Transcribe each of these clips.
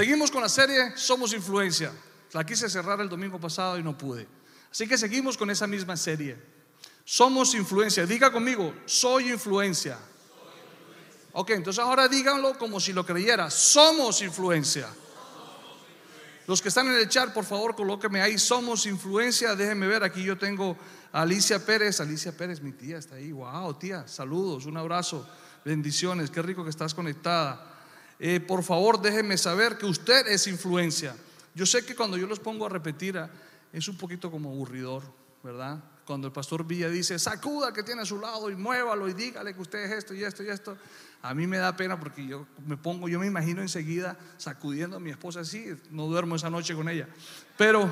Seguimos con la serie Somos Influencia. La quise cerrar el domingo pasado y no pude. Así que seguimos con esa misma serie. Somos influencia. Diga conmigo, soy influencia. Ok, entonces ahora díganlo como si lo creyera. Somos influencia. Los que están en el chat, por favor, colóqueme ahí. Somos influencia. Déjenme ver. Aquí yo tengo a Alicia Pérez. Alicia Pérez, mi tía, está ahí. Wow, tía. Saludos, un abrazo. Bendiciones. Qué rico que estás conectada. Eh, por favor, déjenme saber que usted es influencia. Yo sé que cuando yo los pongo a repetir ah, es un poquito como aburridor, ¿verdad? Cuando el pastor Villa dice, sacuda que tiene a su lado y muévalo y dígale que usted es esto y esto y esto. A mí me da pena porque yo me pongo, yo me imagino enseguida sacudiendo a mi esposa así, no duermo esa noche con ella. Pero,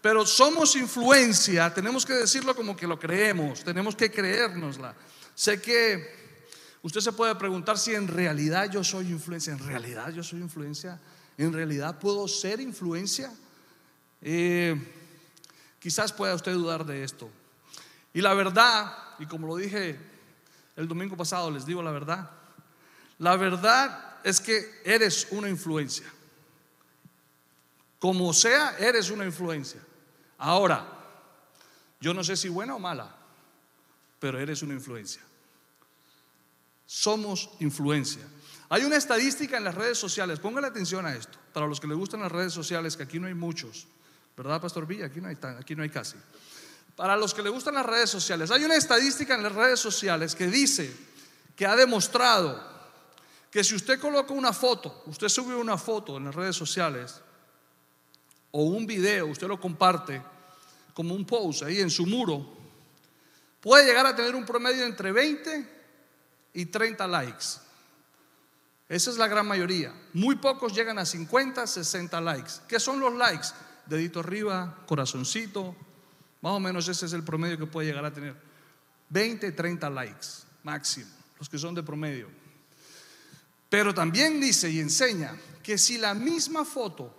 pero somos influencia, tenemos que decirlo como que lo creemos, tenemos que creérnosla. Sé que usted se puede preguntar si en realidad yo soy influencia, en realidad yo soy influencia, en realidad puedo ser influencia. Eh, quizás pueda usted dudar de esto. Y la verdad, y como lo dije el domingo pasado, les digo la verdad. La verdad es que eres una influencia. Como sea, eres una influencia. Ahora, yo no sé si buena o mala, pero eres una influencia. Somos influencia. Hay una estadística en las redes sociales, póngale atención a esto, para los que les gustan las redes sociales, que aquí no hay muchos, ¿verdad, Pastor Villa? Aquí no hay, aquí no hay casi para los que le gustan las redes sociales, hay una estadística en las redes sociales que dice que ha demostrado que si usted coloca una foto, usted sube una foto en las redes sociales o un video, usted lo comparte como un post ahí en su muro, puede llegar a tener un promedio entre 20 y 30 likes. Esa es la gran mayoría. Muy pocos llegan a 50, 60 likes. ¿Qué son los likes? Dedito arriba, corazoncito, más o menos ese es el promedio que puede llegar a tener. 20, 30 likes máximo, los que son de promedio. Pero también dice y enseña que si la misma foto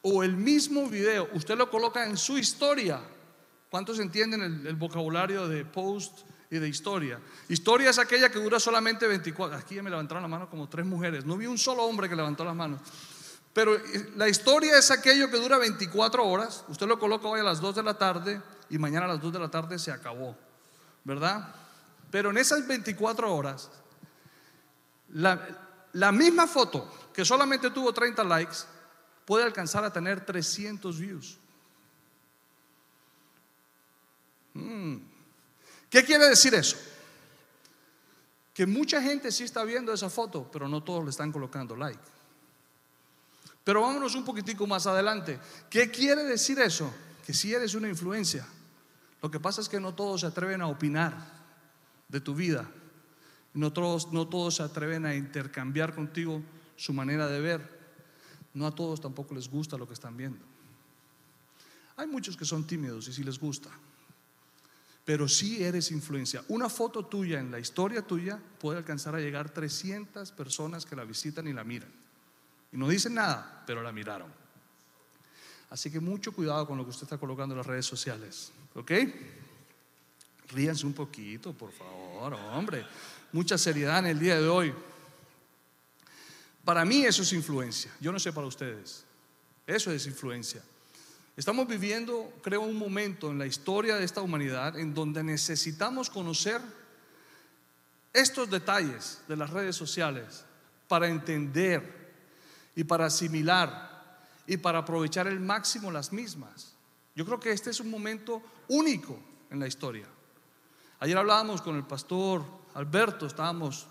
o el mismo video usted lo coloca en su historia, ¿cuántos entienden el, vocabulario de post y de historia? Historia es aquella que dura solamente 24. Aquí me levantaron la mano como tres mujeres. No vi un solo hombre que levantó las manos. Pero eh, la historia es aquello que dura 24 horas. Usted lo coloca hoy a las 2 de la tarde y mañana a las 2 de la tarde se acabó. ¿Verdad? Pero en esas 24 horas, la, misma foto que solamente tuvo 30 likes puede alcanzar a tener 300 views. Mm. ¿Qué quiere decir eso? Que mucha gente sí está viendo esa foto, pero no todos le están colocando like. Pero vámonos un poquitico más adelante. ¿Qué quiere decir eso? Que si eres una influencia, lo que pasa es que no todos se atreven a opinar de tu vida. No todos, no todos se atreven a intercambiar contigo su manera de ver. No a todos tampoco les gusta lo que están viendo. Hay muchos que son tímidos y sí les gusta. Pero si eres influencia. Una foto tuya en la historia tuya puede alcanzar a llegar 300 personas que la visitan y la miran. Y no dicen nada, pero la miraron. Así que mucho cuidado con lo que usted está colocando en las redes sociales. ¿Ok? Ríanse un poquito, por favor, hombre. Mucha seriedad en el día de hoy. Para mí eso es influencia. Yo no sé para ustedes. Eso es influencia. Estamos viviendo, creo, un momento en la historia de esta humanidad en donde necesitamos conocer estos detalles de las redes sociales para entender y para asimilar y para aprovechar el máximo las mismas. Yo creo que este es un momento único en la historia. Ayer hablábamos con el pastor Alberto, estábamos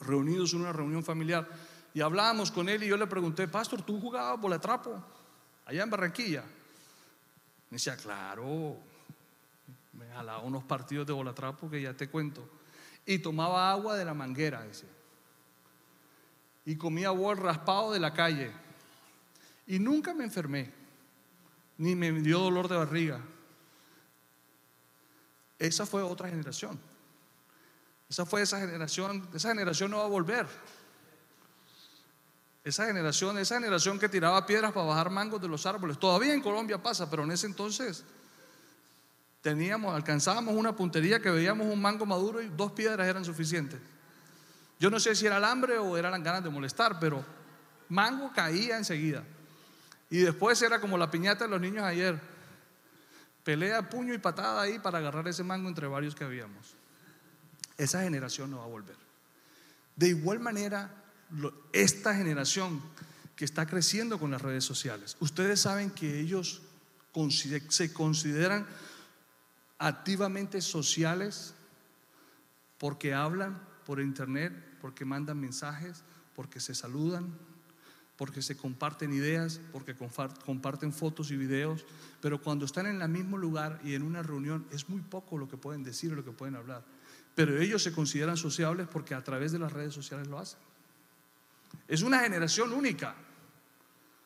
reunidos en una reunión familiar y hablábamos con él y yo le pregunté, pastor, ¿tú jugabas bolatrapo allá en Barranquilla? Me decía, claro, me jalaba unos partidos de bolatrapo que ya te cuento. Y tomaba agua de la manguera, decía y comía bol raspado de la calle. Y nunca me enfermé, ni me dio dolor de barriga. Esa fue otra generación. Esa fue esa generación, esa generación no va a volver. Esa generación, esa generación que tiraba piedras para bajar mangos de los árboles. Todavía en Colombia pasa, pero en ese entonces teníamos, alcanzábamos una puntería que veíamos un mango maduro y dos piedras eran suficientes. Yo no sé si era el hambre o eran ganas de molestar, pero mango caía enseguida. Y después era como la piñata de los niños ayer. Pelea, puño y patada ahí para agarrar ese mango entre varios que habíamos. Esa generación no va a volver. De igual manera, esta generación que está creciendo con las redes sociales, ustedes saben que ellos se consideran activamente sociales porque hablan por internet, porque mandan mensajes, porque se saludan, porque se comparten ideas, porque comparten fotos y videos, pero cuando están en el mismo lugar y en una reunión es muy poco lo que pueden decir o lo que pueden hablar. Pero ellos se consideran sociables porque a través de las redes sociales lo hacen. Es una generación única,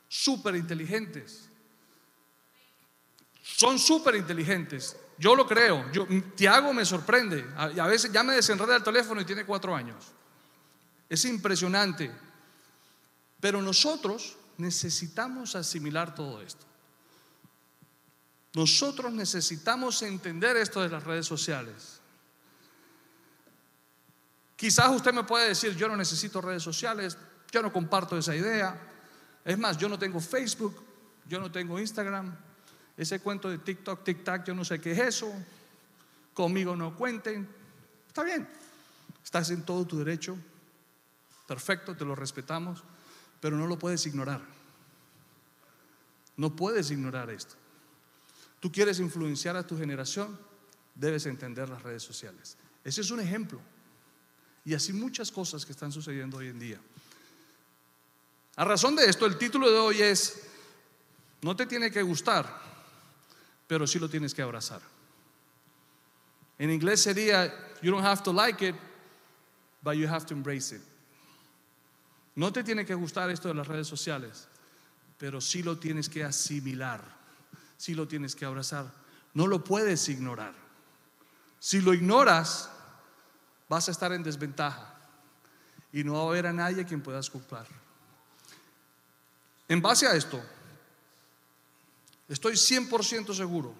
súper inteligentes. Son súper inteligentes. Yo lo creo. Tiago me sorprende. A, a veces ya me desenreda el teléfono y tiene cuatro años. Es impresionante. Pero nosotros necesitamos asimilar todo esto. Nosotros necesitamos entender esto de las redes sociales. Quizás usted me puede decir, yo no necesito redes sociales, yo no comparto esa idea. Es más, yo no tengo Facebook, yo no tengo Instagram. Ese cuento de TikTok, TikTok, yo no sé qué es eso. Conmigo no cuenten. Está bien, estás en todo tu derecho. Perfecto, te lo respetamos, pero no lo puedes ignorar. No puedes ignorar esto. Tú quieres influenciar a tu generación, debes entender las redes sociales. Ese es un ejemplo. Y así muchas cosas que están sucediendo hoy en día. A razón de esto, el título de hoy es, no te tiene que gustar, pero sí lo tienes que abrazar. En inglés sería, you don't have to like it, but you have to embrace it. No te tiene que gustar esto de las redes sociales, pero sí lo tienes que asimilar, sí lo tienes que abrazar. No lo puedes ignorar. Si lo ignoras, vas a estar en desventaja y no va a haber a nadie quien puedas culpar. En base a esto, estoy 100% seguro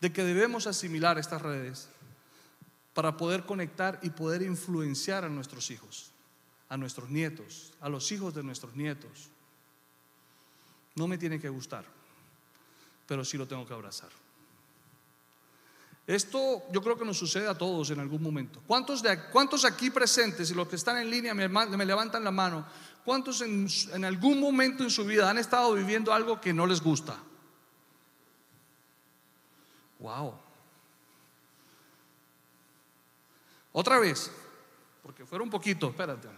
de que debemos asimilar estas redes para poder conectar y poder influenciar a nuestros hijos, a nuestros nietos, a los hijos de nuestros nietos. No me tiene que gustar, pero sí lo tengo que abrazar. Esto yo creo que nos sucede a todos en algún momento. ¿Cuántos, cuántos aquí presentes y los que están en línea me levantan la mano? ¿Cuántos en, algún momento en su vida han estado viviendo algo que no les gusta? Wow. Otra vez, porque fuera un poquito, espérate.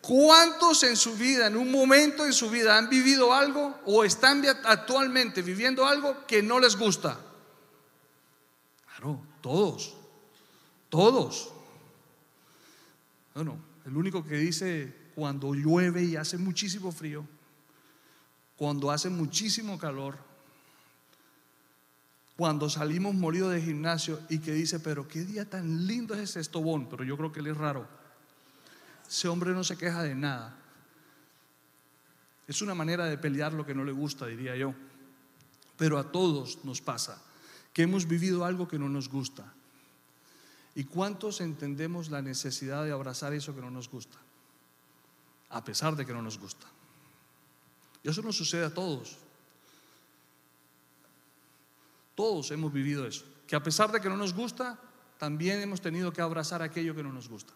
¿Cuántos en su vida, en un momento en su vida, han vivido algo o están actualmente viviendo algo que no les gusta? todos, todos. Bueno, el único que dice cuando llueve y hace muchísimo frío, cuando hace muchísimo calor, cuando salimos molidos de gimnasio y que dice, pero qué día tan lindo es ese estobón, pero yo creo que él es raro. Ese hombre no se queja de nada. Es una manera de pelear lo que no le gusta, diría yo. Pero a todos nos pasa que hemos vivido algo que no nos gusta. ¿Y cuántos entendemos la necesidad de abrazar eso que no nos gusta? A pesar de que no nos gusta. Y eso nos sucede a todos. Todos hemos vivido eso. Que a pesar de que no nos gusta, también hemos tenido que abrazar aquello que no nos gusta.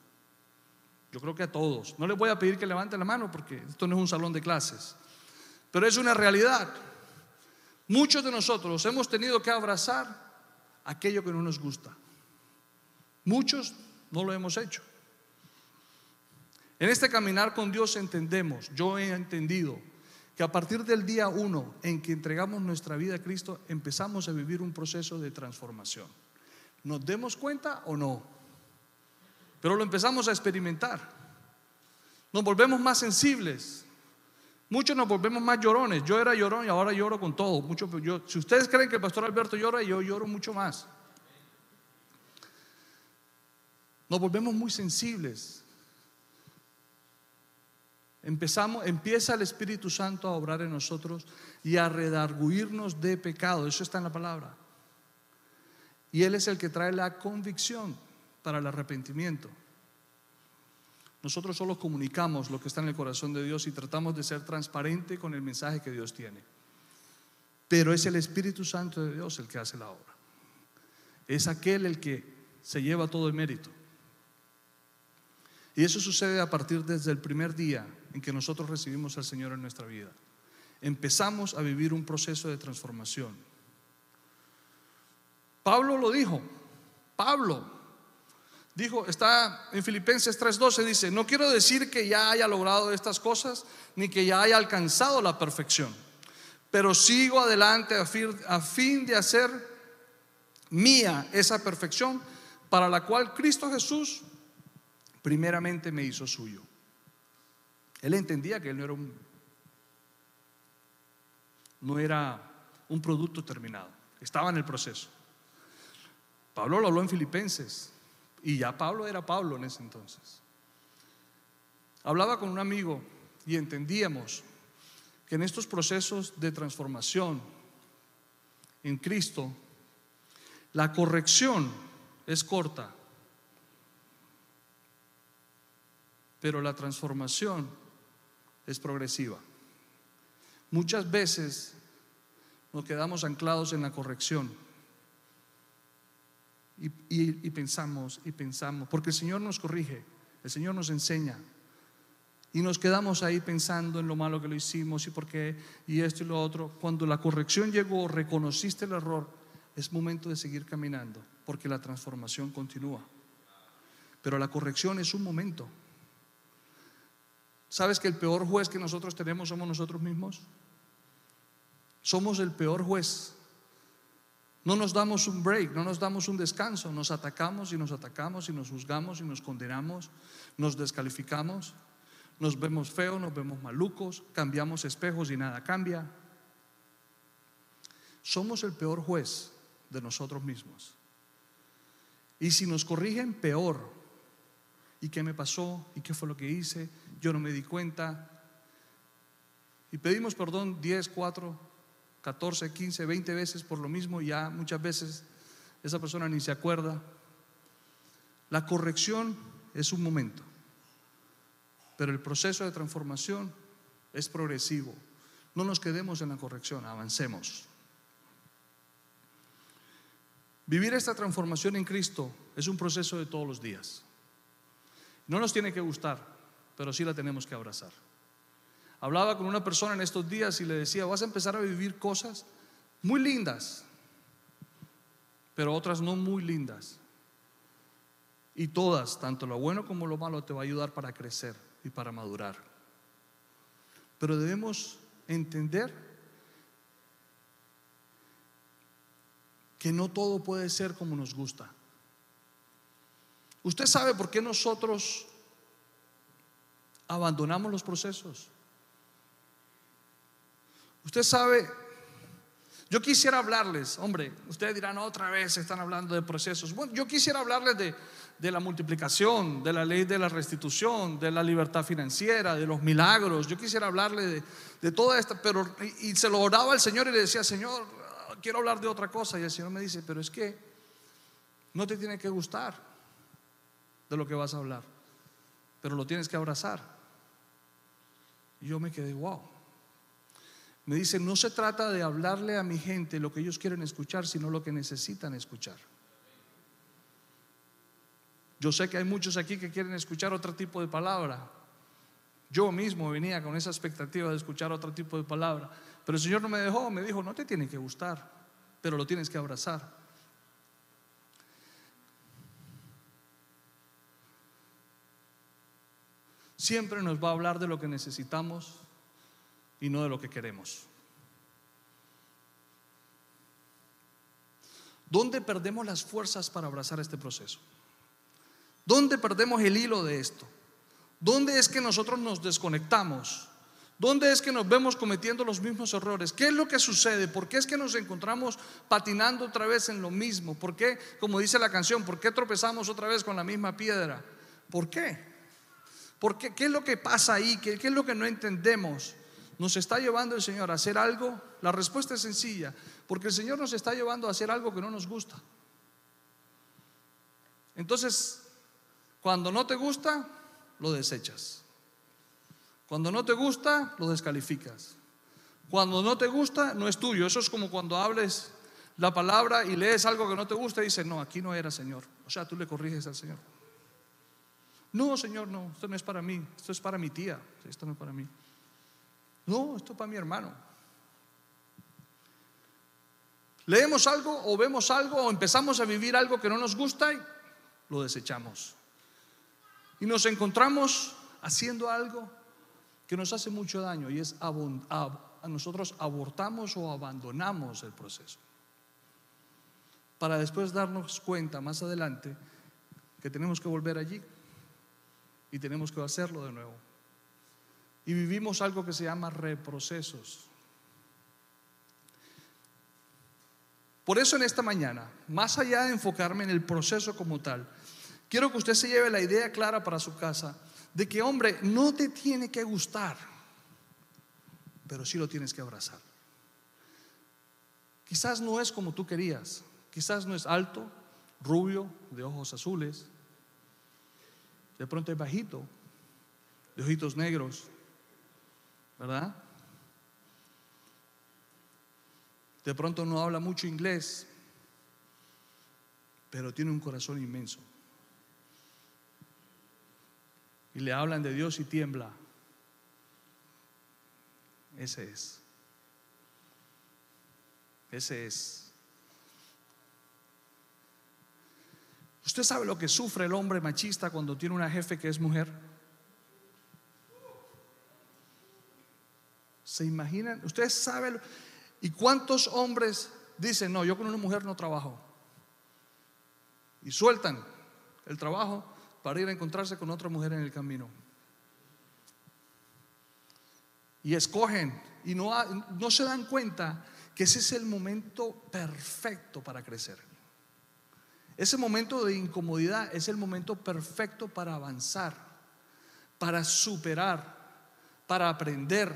Yo creo que a todos. No les voy a pedir que levanten la mano porque esto no es un salón de clases. Pero es una realidad. Muchos de nosotros hemos tenido que abrazar aquello que no nos gusta. Muchos no lo hemos hecho. En este caminar con Dios entendemos, yo he entendido, que a partir del día uno en que entregamos nuestra vida a Cristo, empezamos a vivir un proceso de transformación. ¿Nos demos cuenta o no? Pero lo empezamos a experimentar. Nos volvemos más sensibles, Muchos nos volvemos más llorones. Yo era llorón y ahora lloro con todo. Mucho, si ustedes creen que el pastor Alberto llora, yo lloro mucho más. Nos volvemos muy sensibles. Empezamos, empieza el Espíritu Santo a obrar en nosotros y a redarguirnos de pecado. Eso está en la palabra. Y Él es el que trae la convicción para el arrepentimiento. Nosotros solo comunicamos lo que está en el corazón de Dios y tratamos de ser transparente con el mensaje que Dios tiene. Pero es el Espíritu Santo de Dios el que hace la obra. Es aquel el que se lleva todo el mérito. Y eso sucede a partir desde el primer día en que nosotros recibimos al Señor en nuestra vida. Empezamos a vivir un proceso de transformación. Pablo lo dijo. Pablo dijo, está en Filipenses 3:12, dice, no quiero decir que ya haya logrado estas cosas, ni que ya haya alcanzado la perfección, pero sigo adelante a fin, de hacer mía esa perfección para la cual Cristo Jesús primeramente me hizo suyo. Él entendía que él no era un, no era un producto terminado, estaba en el proceso. Pablo lo habló en Filipenses, y ya Pablo era Pablo en ese entonces. Hablaba con un amigo y entendíamos que en estos procesos de transformación en Cristo, la corrección es corta, pero la transformación es progresiva. Muchas veces nos quedamos anclados en la corrección y, pensamos y pensamos, porque el Señor nos corrige, el Señor nos enseña. Y nos quedamos ahí pensando en lo malo que lo hicimos y por qué, y esto y lo otro. Cuando la corrección llegó, reconociste el error, es momento de seguir caminando, porque la transformación continúa. Pero la corrección es un momento. ¿Sabes que el peor juez que nosotros tenemos somos nosotros mismos? Somos el peor juez no nos damos un break, no nos damos un descanso, nos atacamos y nos atacamos y nos juzgamos y nos condenamos, nos descalificamos, nos vemos feos, nos vemos malucos, cambiamos espejos y nada cambia. Somos el peor juez de nosotros mismos. Y si nos corrigen, peor. ¿Y qué me pasó? ¿Y qué fue lo que hice? Yo no me di cuenta. Y pedimos perdón 10, 4, 14, 15, 20 veces por lo mismo, ya muchas veces esa persona ni se acuerda. La corrección es un momento, pero el proceso de transformación es progresivo. No nos quedemos en la corrección, avancemos. Vivir esta transformación en Cristo es un proceso de todos los días. No nos tiene que gustar, pero sí la tenemos que abrazar. Hablaba con una persona en estos días y le decía, vas a empezar a vivir cosas muy lindas, pero otras no muy lindas. Y todas, tanto lo bueno como lo malo, te va a ayudar para crecer y para madurar. Pero debemos entender que no todo puede ser como nos gusta. Usted sabe por qué nosotros abandonamos los procesos. Usted sabe, yo quisiera hablarles, hombre, ustedes dirán otra vez, están hablando de procesos. Bueno, yo quisiera hablarles de, la multiplicación, de la ley de la restitución, de la libertad financiera, de los milagros. Yo quisiera hablarles de, de toda esta, pero y, se lo oraba al Señor y le decía, Señor, quiero hablar de otra cosa. Y el Señor me dice, pero es que no te tiene que gustar de lo que vas a hablar, pero lo tienes que abrazar. Yo me quedé, wow. Me dice, no se trata de hablarle a mi gente lo que ellos quieren escuchar, sino lo que necesitan escuchar. Yo sé que hay muchos aquí que quieren escuchar otro tipo de palabra. Yo mismo venía con esa expectativa de escuchar otro tipo de palabra. Pero el Señor no me dejó, me dijo, no te tiene que gustar, pero lo tienes que abrazar. Siempre nos va a hablar de lo que necesitamos y no de lo que queremos. ¿Dónde perdemos las fuerzas para abrazar este proceso? ¿Dónde perdemos el hilo de esto? ¿Dónde es que nosotros nos desconectamos? ¿Dónde es que nos vemos cometiendo los mismos errores? ¿Qué es lo que sucede? ¿Por qué es que nos encontramos patinando otra vez en lo mismo? ¿Por qué, como dice la canción, por qué tropezamos otra vez con la misma piedra? ¿Por qué? ¿Por qué? ¿Qué es lo que pasa ahí? ¿Qué, qué es lo que no entendemos? ¿Nos está llevando el Señor a hacer algo? La respuesta es sencilla, porque el Señor nos está llevando a hacer algo que no nos gusta. Entonces, cuando no te gusta, lo desechas. Cuando no te gusta, lo descalificas. Cuando no te gusta, no es tuyo. Eso es como cuando hables la palabra y lees algo que no te gusta y dices, no, aquí no era, Señor. O sea, tú le corriges al Señor. No, Señor, no, esto no es para mí, esto es para mi tía, esto no es para mí. No, esto es para mi hermano. Leemos algo o vemos algo o empezamos a vivir algo que no nos gusta y lo desechamos. Y nos encontramos haciendo algo que nos hace mucho daño y es a nosotros abortamos o abandonamos el proceso. Para después darnos cuenta más adelante que tenemos que volver allí y tenemos que hacerlo de nuevo. Y vivimos algo que se llama reprocesos. Por eso en esta mañana, más allá de enfocarme en el proceso como tal, quiero que usted se lleve la idea clara para su casa de que, hombre, no te tiene que gustar, pero sí lo tienes que abrazar. Quizás no es como tú querías, quizás no es alto, rubio, de ojos azules, de pronto es bajito, de ojitos negros, ¿verdad? De pronto no habla mucho inglés, pero tiene un corazón inmenso. Y le hablan de Dios y tiembla. Ese es. Ese es. ¿Usted sabe lo que sufre el hombre machista cuando tiene una jefe que es mujer? ¿Se imaginan? ¿Ustedes saben? ¿Y cuántos hombres dicen, no, yo con una mujer no trabajo? Y sueltan el trabajo para ir a encontrarse con otra mujer en el camino. Y escogen y no, no se dan cuenta que ese es el momento perfecto para crecer. Ese momento de incomodidad es el momento perfecto para avanzar, para superar, para aprender,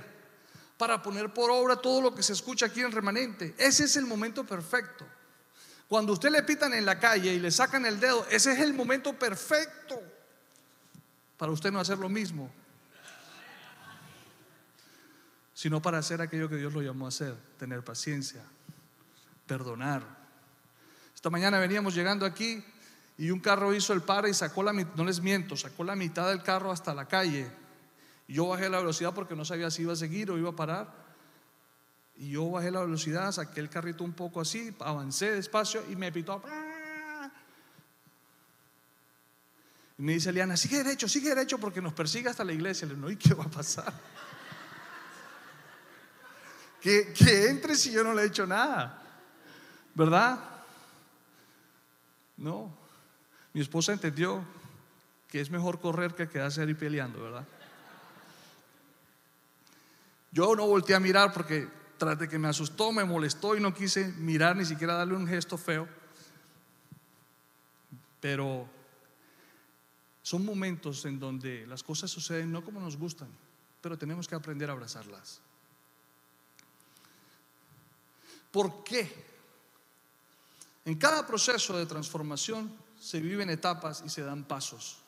para poner por obra todo lo que se escucha aquí en remanente. Ese es el momento perfecto. Cuando usted le pitan en la calle y le sacan el dedo, ese es el momento perfecto para usted no hacer lo mismo, sino para hacer aquello que Dios lo llamó a hacer, tener paciencia, perdonar esta mañana veníamos llegando aquí y un carro hizo el par y sacó la no les miento, sacó la mitad del carro hasta la calle. Yo bajé la velocidad porque no sabía si iba a seguir o iba a parar. Y yo bajé la velocidad, saqué el carrito un poco así, avancé despacio y me pitó. Y me dice Eliana, sigue derecho, sigue derecho porque nos persigue hasta la iglesia. Le digo, ¿y qué va a pasar? que, que entre si yo no le he hecho nada, ¿verdad? No, mi esposa entendió que es mejor correr que quedarse ahí peleando, ¿verdad? Yo no volteé a mirar porque tras de que me asustó, me molestó y no quise mirar ni siquiera darle un gesto feo. Pero son momentos en donde las cosas suceden no como nos gustan, pero tenemos que aprender a abrazarlas. ¿Por qué? En cada proceso de transformación se viven etapas y se dan pasos.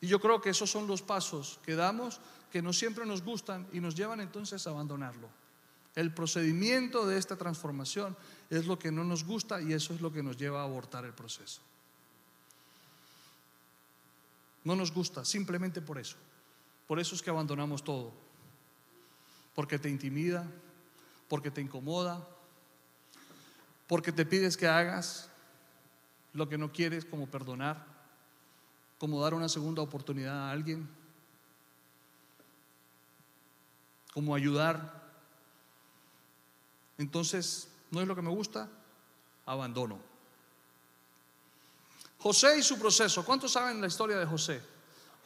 Y yo creo que esos son los pasos que damos que no siempre nos gustan y nos llevan entonces a abandonarlo. El procedimiento de esta transformación es lo que no nos gusta y eso es lo que nos lleva a abortar el proceso. No nos gusta, simplemente por eso. Por eso es que abandonamos todo. Porque te intimida, porque te incomoda, porque te pides que hagas lo que no quieres, como perdonar, como dar una segunda oportunidad a alguien, como ayudar. Entonces, no es lo que me gusta, abandono. José y su proceso. ¿Cuántos saben la historia de José?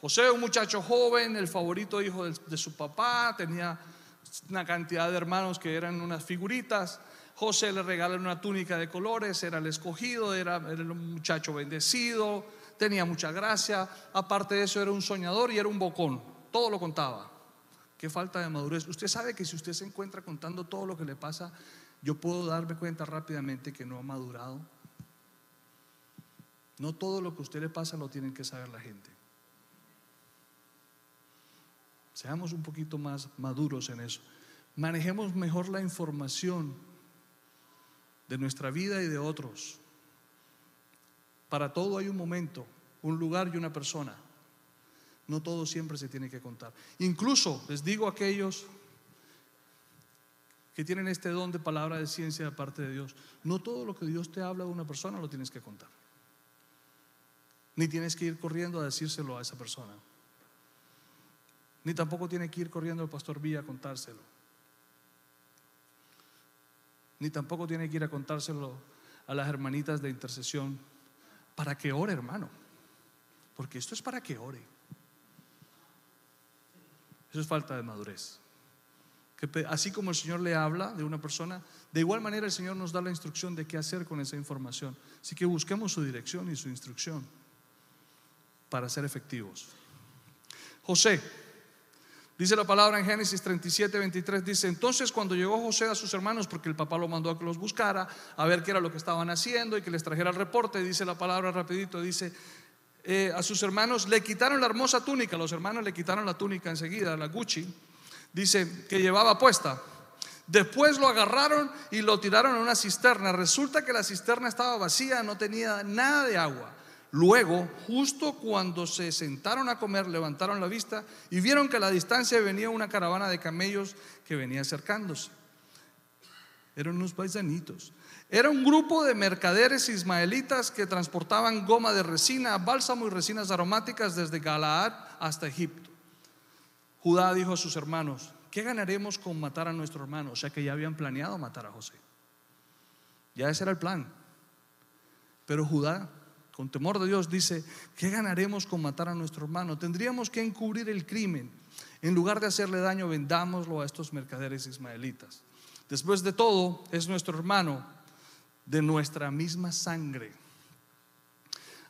José, un muchacho joven, el favorito hijo de, su papá, tenía una cantidad de hermanos que eran unas figuritas. José le regala una túnica de colores, era el escogido, era, el muchacho bendecido, tenía mucha gracia. Aparte de eso, era un soñador y era un bocón. Todo lo contaba. Qué falta de madurez. Usted sabe que si usted se encuentra contando todo lo que le pasa, yo puedo darme cuenta rápidamente que no ha madurado. No todo lo que a usted le pasa lo tienen que saber la gente. Seamos un poquito más maduros en eso. Manejemos mejor la información de nuestra vida y de otros. Para todo hay un momento, un lugar y una persona. No todo siempre se tiene que contar. Incluso les digo a aquellos que tienen este don de palabra de ciencia de parte de Dios, no todo lo que Dios te habla de una persona lo tienes que contar. Ni tienes que ir corriendo a decírselo a esa persona. Ni tampoco tiene que ir corriendo el pastor Villa a contárselo. Ni tampoco tiene que ir a contárselo a las hermanitas de intercesión para que ore, hermano. Porque esto es para que ore. Eso es falta de madurez. Que así como el Señor le habla de una persona, de igual manera el Señor nos da la instrucción de qué hacer con esa información. Así que busquemos su dirección y su instrucción para ser efectivos. José, dice la palabra en Génesis 37, 23, dice, entonces cuando llegó José a sus hermanos, porque el papá lo mandó a que los buscara, a ver qué era lo que estaban haciendo y que les trajera el reporte, dice la palabra rapidito, dice, eh, a sus hermanos le quitaron la hermosa túnica, los hermanos le quitaron la túnica enseguida, la Gucci, dice, que llevaba puesta. Después lo agarraron y lo tiraron a una cisterna. Resulta que la cisterna estaba vacía, no tenía nada de agua. Luego, justo cuando se sentaron a comer, levantaron la vista y vieron que a la distancia venía una caravana de camellos que venía acercándose. Eran unos paisanitos. Era un grupo de mercaderes ismaelitas que transportaban goma de resina, bálsamo y resinas aromáticas desde Galaad hasta Egipto. Judá dijo a sus hermanos, ¿qué ganaremos con matar a nuestro hermano? O sea que ya habían planeado matar a José. Ya ese era el plan. Pero Judá, con temor de Dios, dice, ¿qué ganaremos con matar a nuestro hermano? Tendríamos que encubrir el crimen. En lugar de hacerle daño, vendámoslo a estos mercaderes ismaelitas. Después de todo, es nuestro hermano de nuestra misma sangre.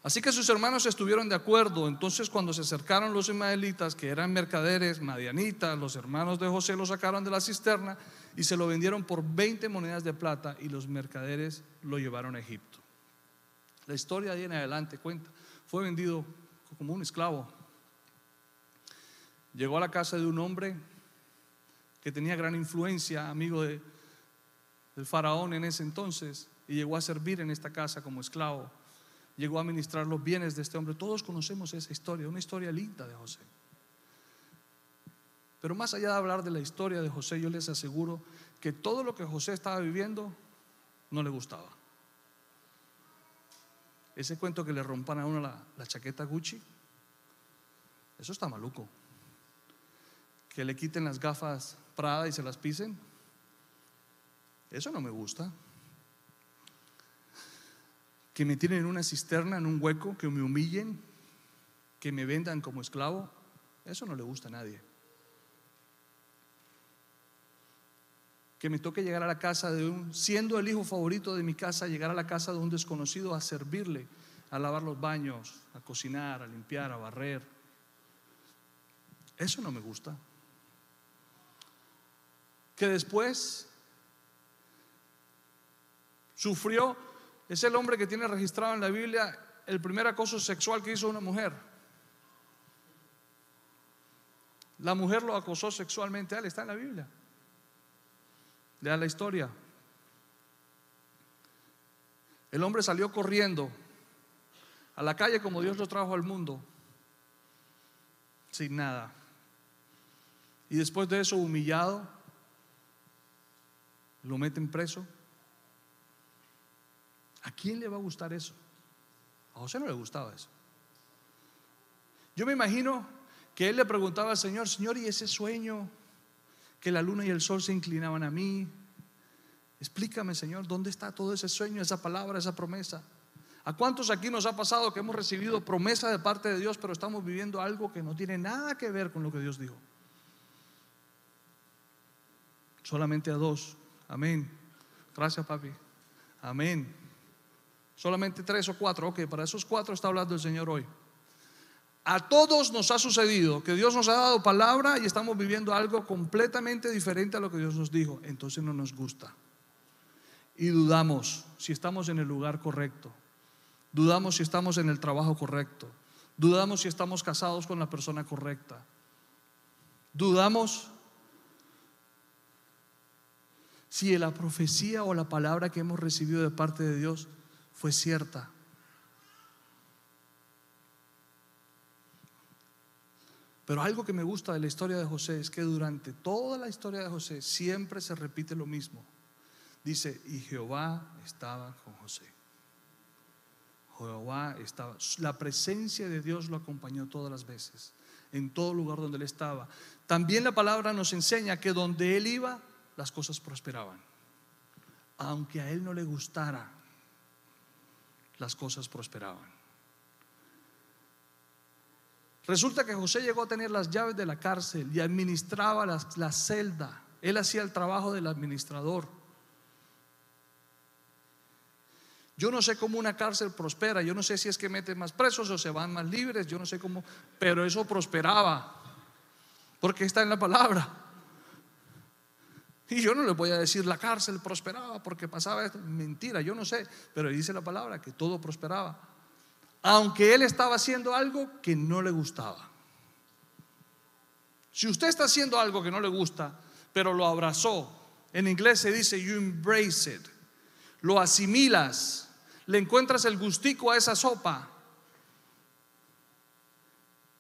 Así que sus hermanos estuvieron de acuerdo. Entonces cuando se acercaron los ismaelitas, que eran mercaderes, madianitas, los hermanos de José lo sacaron de la cisterna y se lo vendieron por 20 monedas de plata y los mercaderes lo llevaron a Egipto. La historia de ahí en adelante cuenta. Fue vendido como un esclavo. Llegó a la casa de un hombre que tenía gran influencia, amigo de, del faraón en ese entonces, y llegó a servir en esta casa como esclavo. Llegó a administrar los bienes de este hombre. Todos conocemos esa historia, una historia linda de José. Pero más allá de hablar de la historia de José, yo les aseguro que todo lo que José estaba viviendo no le gustaba. Ese cuento que le rompan a uno la, chaqueta Gucci, eso está maluco. Que le quiten las gafas Prada y se las pisen, eso no me gusta que me tienen en una cisterna, en un hueco, que me humillen, que me vendan como esclavo, eso no le gusta a nadie. Que me toque llegar a la casa de un, siendo el hijo favorito de mi casa, llegar a la casa de un desconocido a servirle, a lavar los baños, a cocinar, a limpiar, a barrer. Eso no me gusta. Que después sufrió es el hombre que tiene registrado en la Biblia el primer acoso sexual que hizo una mujer. La mujer lo acosó sexualmente a él, está en la Biblia. Lea la historia. El hombre salió corriendo a la calle como Dios lo trajo al mundo, sin nada. Y después de eso, humillado, lo meten preso ¿A quién le va a gustar eso? A José no le gustaba eso. Yo me imagino que él le preguntaba al Señor, Señor, ¿y ese sueño? Que la luna y el sol se inclinaban a mí. Explícame, Señor, ¿dónde está todo ese sueño, esa palabra, esa promesa? ¿A cuántos aquí nos ha pasado que hemos recibido promesa de parte de Dios, pero estamos viviendo algo que no tiene nada que ver con lo que Dios dijo? Solamente a dos. Amén. Gracias, papi. Amén. Solamente tres o cuatro. Ok, para esos cuatro está hablando el Señor hoy. A todos nos ha sucedido que Dios nos ha dado palabra y estamos viviendo algo completamente diferente a lo que Dios nos dijo. Entonces no nos gusta. Y dudamos si estamos en el lugar correcto. Dudamos si estamos en el trabajo correcto. Dudamos si estamos casados con la persona correcta. Dudamos si la profecía o la palabra que hemos recibido de parte de Dios fue cierta. Pero algo que me gusta de la historia de José es que durante toda la historia de José siempre se repite lo mismo. Dice, y Jehová estaba con José. Jehová estaba. La presencia de Dios lo acompañó todas las veces, en todo lugar donde él estaba. También la palabra nos enseña que donde él iba, las cosas prosperaban. Aunque a él no le gustara, las cosas prosperaban. Resulta que José llegó a tener las llaves de la cárcel y administraba la, celda. Él hacía el trabajo del administrador. Yo no sé cómo una cárcel prospera, yo no sé si es que meten más presos o se van más libres, yo no sé cómo, pero eso prosperaba, porque está en la palabra. Y yo no le voy a decir la cárcel prosperaba porque pasaba esto, mentira, yo no sé, pero dice la palabra que todo prosperaba aunque él estaba haciendo algo que no le gustaba. Si usted está haciendo algo que no le gusta, pero lo abrazó, en inglés se dice you embrace it, lo asimilas, le encuentras el gustico a esa sopa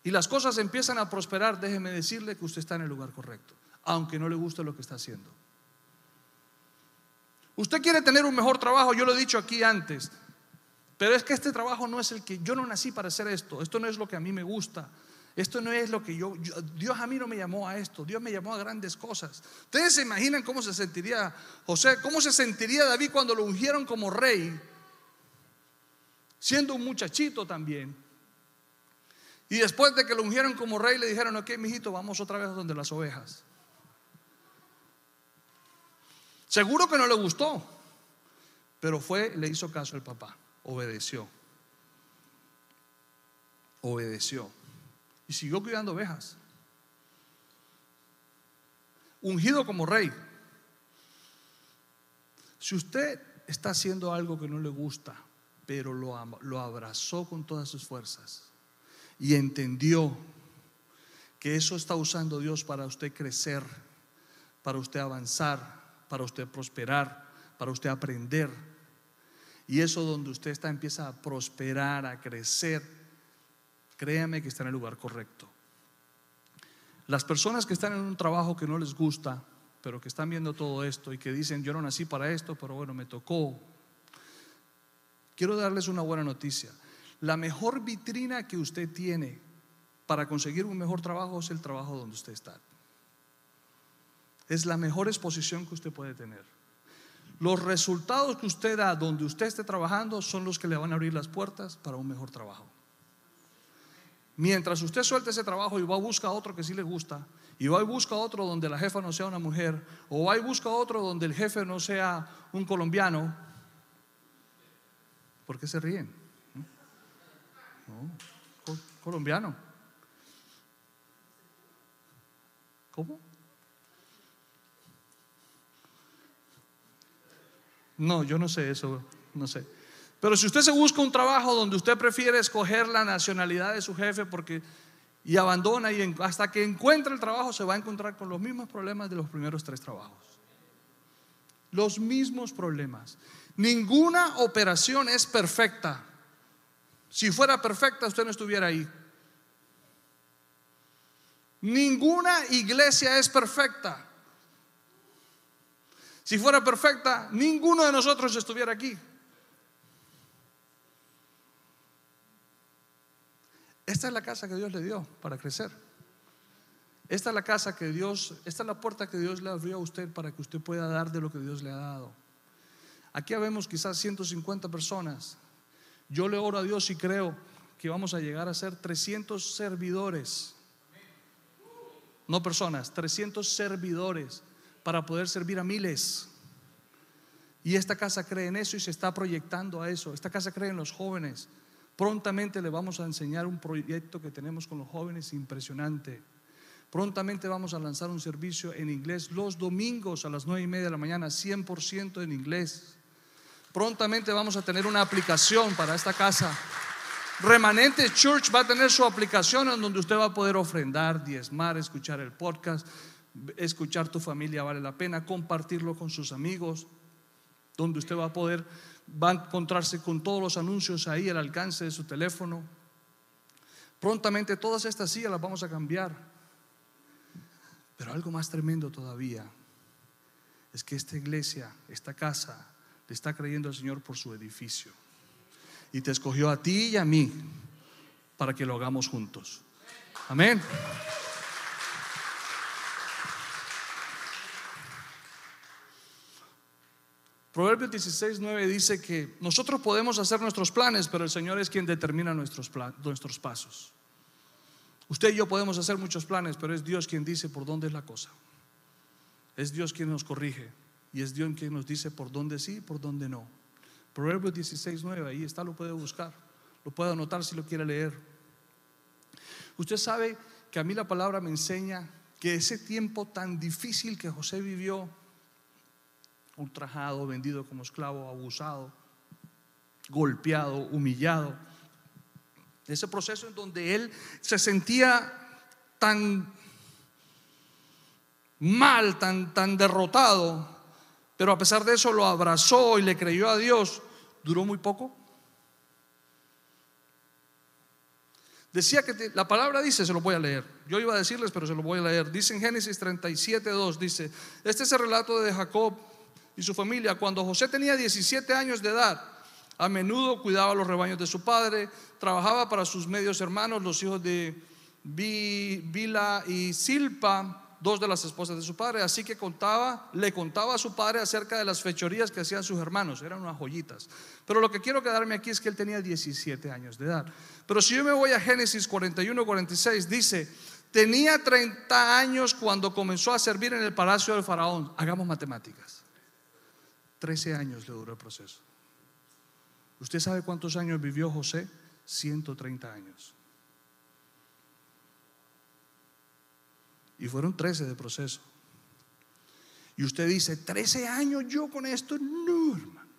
y las cosas empiezan a prosperar, déjeme decirle que usted está en el lugar correcto, aunque no le guste lo que está haciendo. Usted quiere tener un mejor trabajo, yo lo he dicho aquí antes, pero es que este trabajo no es el que yo no nací para hacer esto, esto no es lo que a mí me gusta. Esto no es lo que yo, Dios a mí no me llamó a esto, Dios me llamó a grandes cosas. Ustedes se imaginan cómo se sentiría José, cómo se sentiría David cuando lo ungieron como rey, siendo un muchachito también. Y después de que lo ungieron como rey, le dijeron, ok, mijito, vamos otra vez donde las ovejas. Seguro que no le gustó, pero fue, le hizo caso el papá obedeció. Obedeció. Y siguió cuidando ovejas. Ungido como rey. Si usted está haciendo algo que no le gusta, pero lo, lo abrazó con todas sus fuerzas y entendió que eso está usando Dios para usted crecer, para usted avanzar, para usted prosperar, para usted aprender, y eso donde usted está empieza a prosperar, a crecer, créame que está en el lugar correcto. Las personas que están en un trabajo que no les gusta, pero que están viendo todo esto y que dicen, yo no nací para esto, pero bueno, me tocó. Quiero darles una buena noticia. La mejor vitrina que usted tiene para conseguir un mejor trabajo es el trabajo donde usted está. Es la mejor exposición que usted puede tener. Los resultados que usted da donde usted esté trabajando son los que le van a abrir las puertas para un mejor trabajo. Mientras usted suelte ese trabajo y va a buscar otro que sí le gusta, y va y busca otro donde la jefa no sea una mujer, o va y busca otro donde el jefe no sea un colombiano, ¿por qué se ríen? No, colombiano. ¿Cómo? No, yo no sé eso, no sé. Pero si usted se busca un trabajo donde usted prefiere escoger la nacionalidad de su jefe porque y abandona y hasta que encuentre el trabajo se va a encontrar con los mismos problemas de los primeros tres trabajos. Los mismos problemas. Ninguna operación es perfecta. Si fuera perfecta usted no estuviera ahí. Ninguna iglesia es perfecta. Si fuera perfecta, ninguno de nosotros estuviera aquí. Esta es la casa que Dios le dio para crecer. Esta es la casa que Dios, esta es la puerta que Dios le abrió a usted para que usted pueda dar de lo que Dios le ha dado. Aquí vemos quizás 150 personas. Yo le oro a Dios y creo que vamos a llegar a ser 300 servidores. No personas, 300 servidores para poder servir a miles. Y esta casa cree en eso y se está proyectando a eso. Esta casa cree en los jóvenes. Prontamente le vamos a enseñar un proyecto que tenemos con los jóvenes impresionante. Prontamente vamos a lanzar un servicio en inglés los domingos a las nueve y media de la mañana, 100% en inglés. Prontamente vamos a tener una aplicación para esta casa Remanente Church va a tener su aplicación en donde usted va a poder ofrendar, diezmar, escuchar el podcast, escuchar tu familia vale la pena, compartirlo con sus amigos, donde usted va a poder, va a encontrarse con todos los anuncios ahí al alcance de su teléfono. Prontamente todas estas sillas las vamos a cambiar. Pero algo más tremendo todavía es que esta iglesia, esta casa, le está creyendo al Señor por su edificio. Y te escogió a ti y a mí para que lo hagamos juntos. Amén. Proverbios 16, 9 dice que nosotros podemos hacer nuestros planes, pero el Señor es quien determina nuestros, nuestros pasos. Usted y yo podemos hacer muchos planes, pero es Dios quien dice por dónde es la cosa. Es Dios quien nos corrige y es Dios quien nos dice por dónde sí y por dónde no. Proverbios 16, 9, ahí está, lo puede buscar, lo puede anotar si lo quiere leer. Usted sabe que a mí la palabra me enseña que ese tiempo tan difícil que José vivió, ultrajado, vendido como esclavo, abusado, golpeado, humillado, ese proceso en donde él se sentía tan mal, tan, tan derrotado, pero a pesar de eso lo abrazó y le creyó a Dios, duró muy poco. Decía que la palabra dice, se lo voy a leer. Yo iba a decirles, pero se lo voy a leer. Dice en Génesis 37, 2, dice, este es el relato de Jacob y su familia. Cuando José tenía 17 años de edad, a menudo cuidaba los rebaños de su padre, trabajaba para sus medios hermanos, los hijos de Bila y Silpa, dos de las esposas de su padre, así que contaba, le contaba a su padre acerca de las fechorías que hacían sus hermanos, eran unas joyitas. Pero lo que quiero quedarme aquí es que él tenía 17 años de edad. Pero si yo me voy a Génesis 41, 46, dice, tenía 30 años cuando comenzó a servir en el palacio del faraón. Hagamos matemáticas. 13 años le duró el proceso. ¿Usted sabe cuántos años vivió José? 130 años. Y fueron 13 de proceso. Y usted dice, 13 años yo con esto, no, hermano.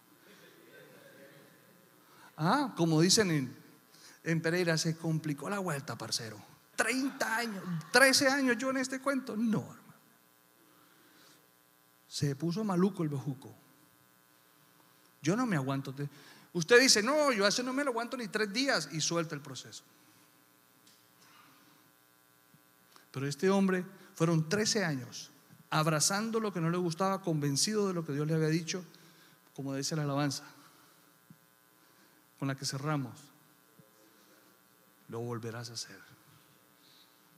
Ah, como dicen en, en Pereira, se complicó la vuelta, parcero. 30 años, 13 años yo en este cuento, no, hermano. Se puso maluco el bejuco. Yo no me aguanto. Usted dice, no, yo hace no me lo aguanto ni tres días y suelta el proceso. Pero este hombre fueron 13 años abrazando lo que no le gustaba, convencido de lo que Dios le había dicho, como dice la alabanza, con la que cerramos. Lo volverás a hacer.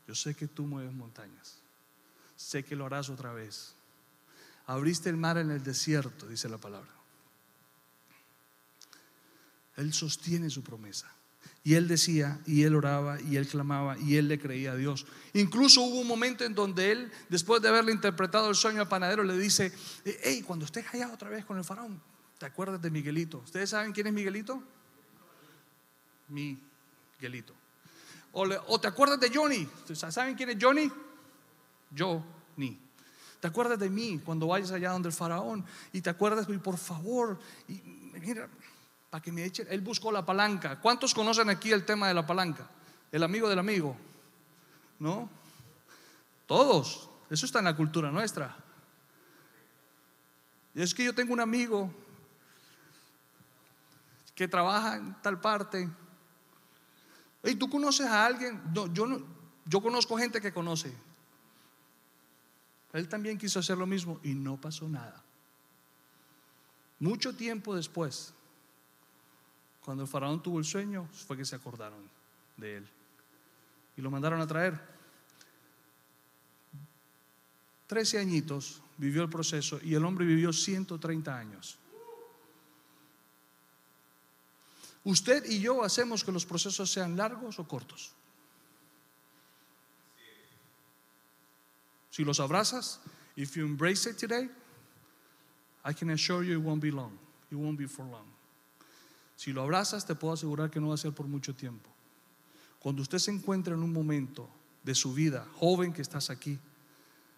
Yo sé que tú mueves montañas. Sé que lo harás otra vez. Abriste el mar en el desierto, dice la palabra. Él sostiene su promesa. Y él decía, y él oraba, y él clamaba, y él le creía a Dios. Incluso hubo un momento en donde él, después de haberle interpretado el sueño al panadero, le dice, hey, cuando estés allá otra vez con el faraón, ¿te acuerdas de Miguelito? ¿Ustedes saben quién es Miguelito? Miguelito. O, o te acuerdas de Johnny. ¿Saben quién es Johnny? Yo, ni. ¿Te acuerdas de mí cuando vayas allá donde el faraón? Y te acuerdas, y por favor, y mira, para que me eche. Él buscó la palanca. ¿Cuántos conocen aquí el tema de la palanca? El amigo del amigo. ¿No? Todos. Eso está en la cultura nuestra. Y es que yo tengo un amigo que trabaja en tal parte. ¿Y tú conoces a alguien? Yo yo conozco gente que conoce. Él también quiso hacer lo mismo y no pasó nada. Mucho tiempo después, cuando el faraón tuvo el sueño, fue que se acordaron de él. Y lo mandaron a traer. Trece añitos vivió el proceso y el hombre vivió 130 años. Usted y yo hacemos que los procesos sean largos o cortos. Si los abrazas, if you embrace it today, I can assure you it won't be long. It won't be for long. Si lo abrazas, te puedo asegurar que no va a ser por mucho tiempo. Cuando usted se encuentra en un momento de su vida, joven que estás aquí,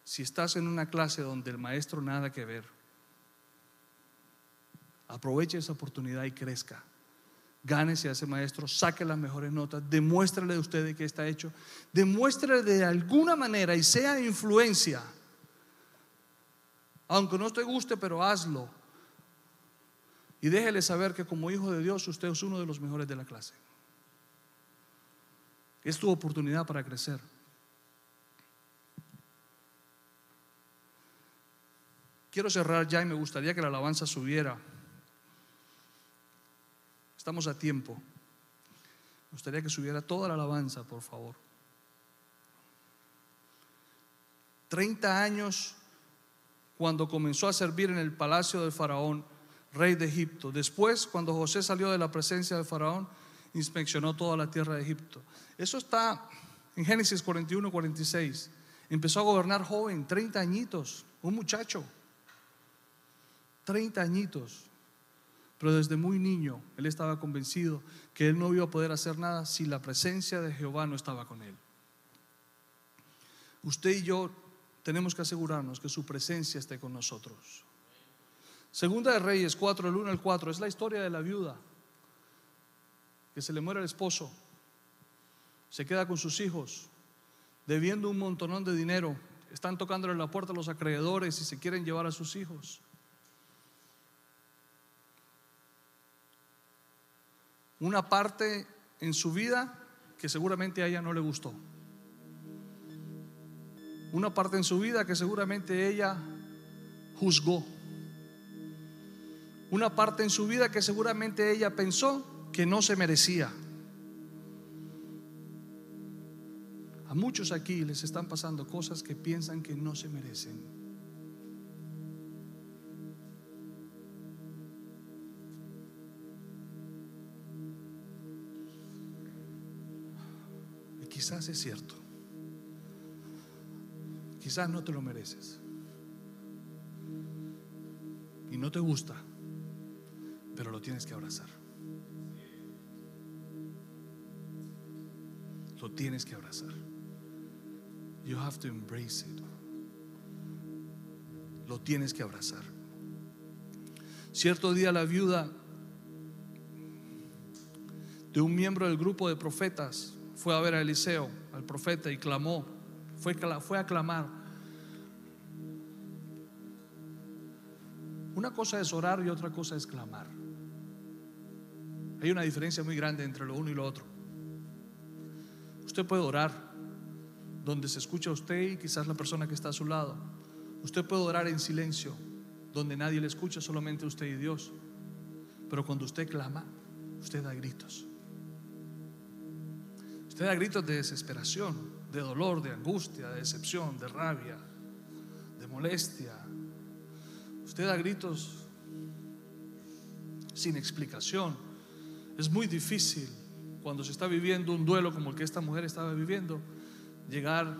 si estás en una clase donde el maestro nada que ver, aproveche esa oportunidad y crezca. Gánese a ese maestro, saque las mejores notas, demuéstrele a usted de está hecho, demuéstrele de alguna manera y sea influencia. Aunque no te guste, pero hazlo. Y déjele saber que como hijo de Dios usted es uno de los mejores de la clase. Es tu oportunidad para crecer. Quiero cerrar ya y me gustaría que la alabanza subiera. Estamos a tiempo. Me gustaría que subiera toda la alabanza, por favor. 30 años cuando comenzó a servir en el palacio del faraón, rey de Egipto. Después, cuando José salió de la presencia del faraón, inspeccionó toda la tierra de Egipto. Eso está en Génesis 41, 46. Empezó a gobernar joven, 30 añitos, un muchacho. 30 añitos. Pero desde muy niño él estaba convencido que él no iba a poder hacer nada si la presencia de Jehová no estaba con él. Usted y yo tenemos que asegurarnos que su presencia esté con nosotros. Segunda de Reyes 4, el 1 al 4, es la historia de la viuda que se le muere el esposo, se queda con sus hijos, debiendo un montonón de dinero, están tocándole la puerta a los acreedores y se quieren llevar a sus hijos. una parte en su vida que seguramente a ella no le gustó. Una parte en su vida que seguramente ella juzgó. Una parte en su vida que seguramente ella pensó que no se merecía. A muchos aquí les están pasando cosas que piensan que no se merecen. quizás es cierto. Quizás no te lo mereces. Y no te gusta, pero lo tienes que abrazar. Lo tienes que abrazar. You have to embrace it. Lo tienes que abrazar. Cierto día la viuda de un miembro del grupo de profetas fue a ver a Eliseo, al profeta, y clamó. Fue, a clamar. Una cosa es orar y otra cosa es clamar. Hay una diferencia muy grande entre lo uno y lo otro. Usted puede orar donde se escucha a usted y quizás la persona que está a su lado. Usted puede orar en silencio, donde nadie le escucha, solamente usted y Dios. Pero cuando usted clama, usted da gritos. Usted da gritos de desesperación, de dolor, de angustia, de decepción, de rabia, de molestia. Usted da gritos sin explicación. Es muy difícil cuando se está viviendo un duelo como el que esta mujer estaba viviendo, llegar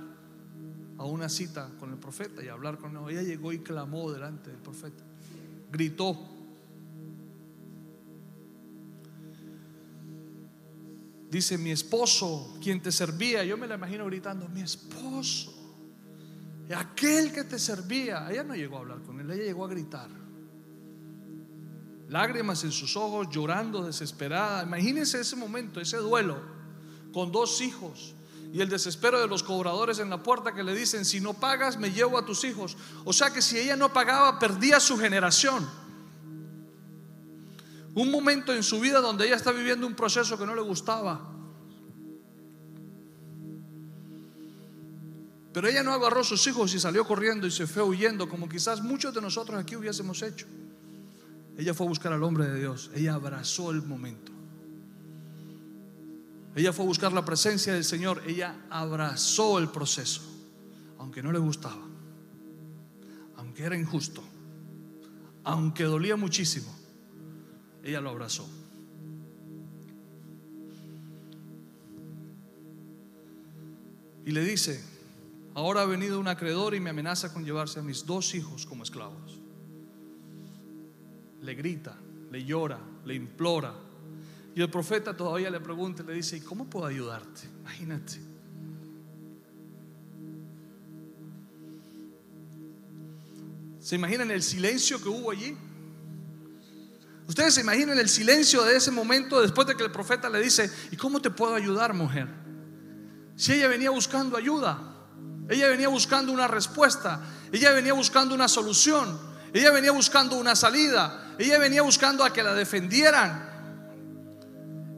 a una cita con el profeta y hablar con él. Ella llegó y clamó delante del profeta, gritó Dice, mi esposo, quien te servía, yo me la imagino gritando, mi esposo, aquel que te servía. Ella no llegó a hablar con él, ella llegó a gritar. Lágrimas en sus ojos, llorando, desesperada. Imagínense ese momento, ese duelo, con dos hijos y el desespero de los cobradores en la puerta que le dicen, si no pagas, me llevo a tus hijos. O sea que si ella no pagaba, perdía su generación. Un momento en su vida donde ella está viviendo un proceso que no le gustaba. Pero ella no agarró a sus hijos y salió corriendo y se fue huyendo, como quizás muchos de nosotros aquí hubiésemos hecho. Ella fue a buscar al hombre de Dios. Ella abrazó el momento. Ella fue a buscar la presencia del Señor. Ella abrazó el proceso, aunque no le gustaba, aunque era injusto, aunque dolía muchísimo ella lo abrazó. Y le dice, ahora ha venido un acreedor y me amenaza con llevarse a mis dos hijos como esclavos. Le grita, le llora, le implora. Y el profeta todavía le pregunta, le dice, ¿y cómo puedo ayudarte? Imagínate. ¿Se imaginan el silencio que hubo allí? Ustedes se imaginen el silencio de ese momento después de que el profeta le dice, ¿y cómo te puedo ayudar, mujer? Si ella venía buscando ayuda, ella venía buscando una respuesta, ella venía buscando una solución, ella venía buscando una salida, ella venía buscando a que la defendieran,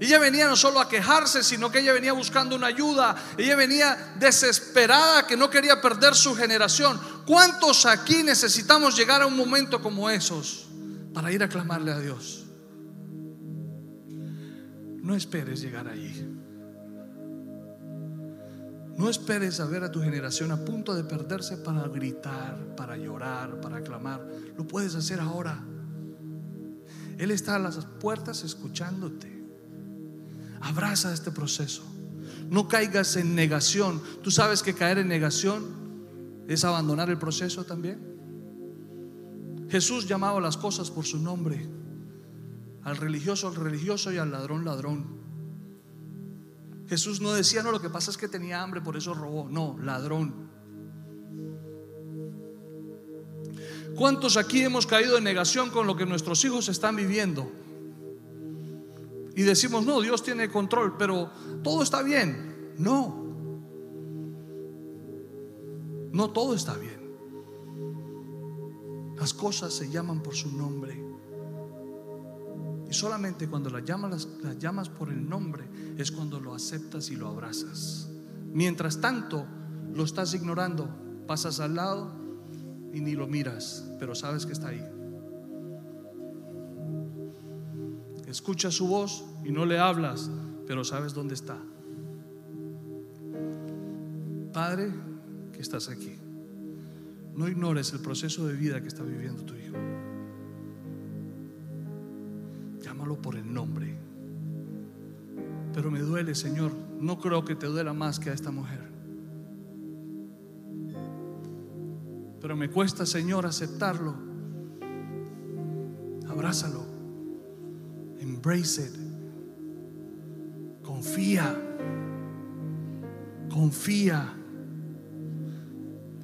ella venía no solo a quejarse, sino que ella venía buscando una ayuda. Ella venía desesperada, que no quería perder su generación. ¿Cuántos aquí necesitamos llegar a un momento como esos para ir a clamarle a Dios? No esperes llegar allí. No esperes a ver a tu generación a punto de perderse para gritar, para llorar, para clamar. Lo puedes hacer ahora. Él está a las puertas escuchándote. Abraza este proceso. No caigas en negación. Tú sabes que caer en negación es abandonar el proceso también. Jesús llamaba las cosas por su nombre. Al religioso, al religioso y al ladrón, ladrón. Jesús no decía, no, lo que pasa es que tenía hambre, por eso robó. No, ladrón. ¿Cuántos aquí hemos caído en negación con lo que nuestros hijos están viviendo? y decimos, no, Dios tiene control, pero todo está bien. No, no todo está bien. Las cosas se llaman por su nombre. Y solamente cuando las llamas, las llamas por el nombre es cuando lo aceptas y lo abrazas. Mientras tanto, lo estás ignorando, pasas al lado y ni lo miras, pero sabes que está ahí. Escucha su voz y no le hablas, pero sabes dónde está. Padre, que estás aquí. No ignores el proceso de vida que está viviendo tu hijo. Llámalo por el nombre. Pero me duele, Señor. No creo que te duela más que a esta mujer. Pero me cuesta, Señor, aceptarlo. Abrázalo. Embrace it. Confía. Confía.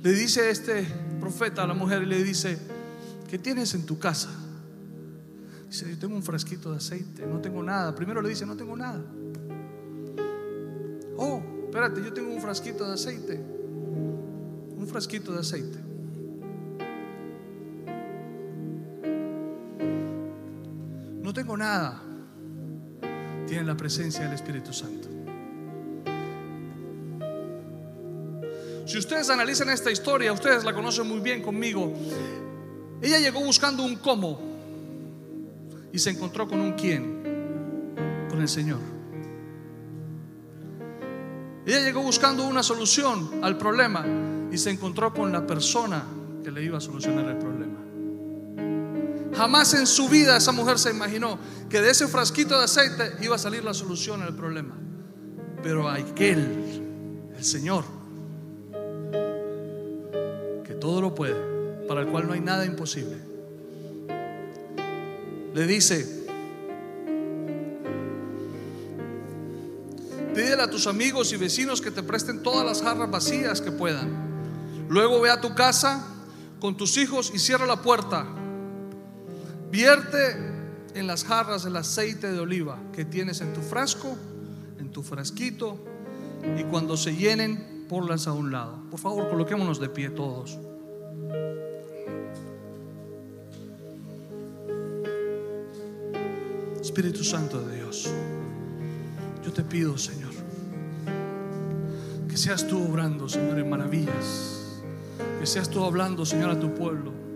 Le dice este profeta a la mujer y le dice, ¿qué tienes en tu casa? Dice, yo tengo un frasquito de aceite, no tengo nada. Primero le dice, no tengo nada. Oh, espérate, yo tengo un frasquito de aceite. Un frasquito de aceite. Nada, tienen la presencia del Espíritu Santo. Si ustedes analizan esta historia, ustedes la conocen muy bien conmigo. Ella llegó buscando un cómo y se encontró con un quién, con el Señor. Ella llegó buscando una solución al problema y se encontró con la persona que le iba a solucionar el problema. Jamás en su vida esa mujer se imaginó que de ese frasquito de aceite iba a salir la solución al problema. Pero aquel, el Señor, que todo lo puede, para el cual no hay nada imposible, le dice, pídele a tus amigos y vecinos que te presten todas las jarras vacías que puedan. Luego ve a tu casa con tus hijos y cierra la puerta Vierte en las jarras el aceite de oliva que tienes en tu frasco, en tu frasquito, y cuando se llenen, ponlas a un lado. Por favor, coloquémonos de pie todos. Espíritu Santo de Dios, yo te pido, Señor, que seas tú obrando, Señor, en maravillas, que seas tú hablando, Señor, a tu pueblo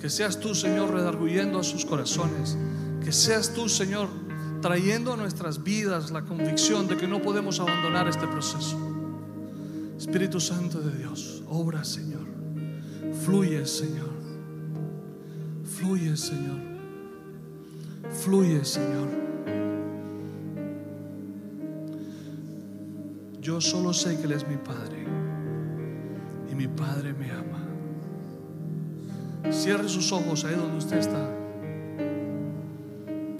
que seas tú, Señor, redarguyendo a sus corazones. Que seas tú, Señor, trayendo a nuestras vidas la convicción de que no podemos abandonar este proceso. Espíritu Santo de Dios, obra, Señor. Fluye, Señor. Fluye, Señor. Fluye, Señor. Yo solo sé que Él es mi Padre y mi Padre me ama. Cierre sus ojos ahí donde usted está.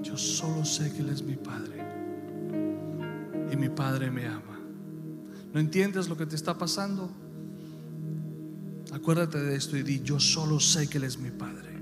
Yo solo sé que Él es mi Padre. Y mi Padre me ama. ¿No entiendes lo que te está pasando? Acuérdate de esto y di, yo solo sé que Él es mi Padre.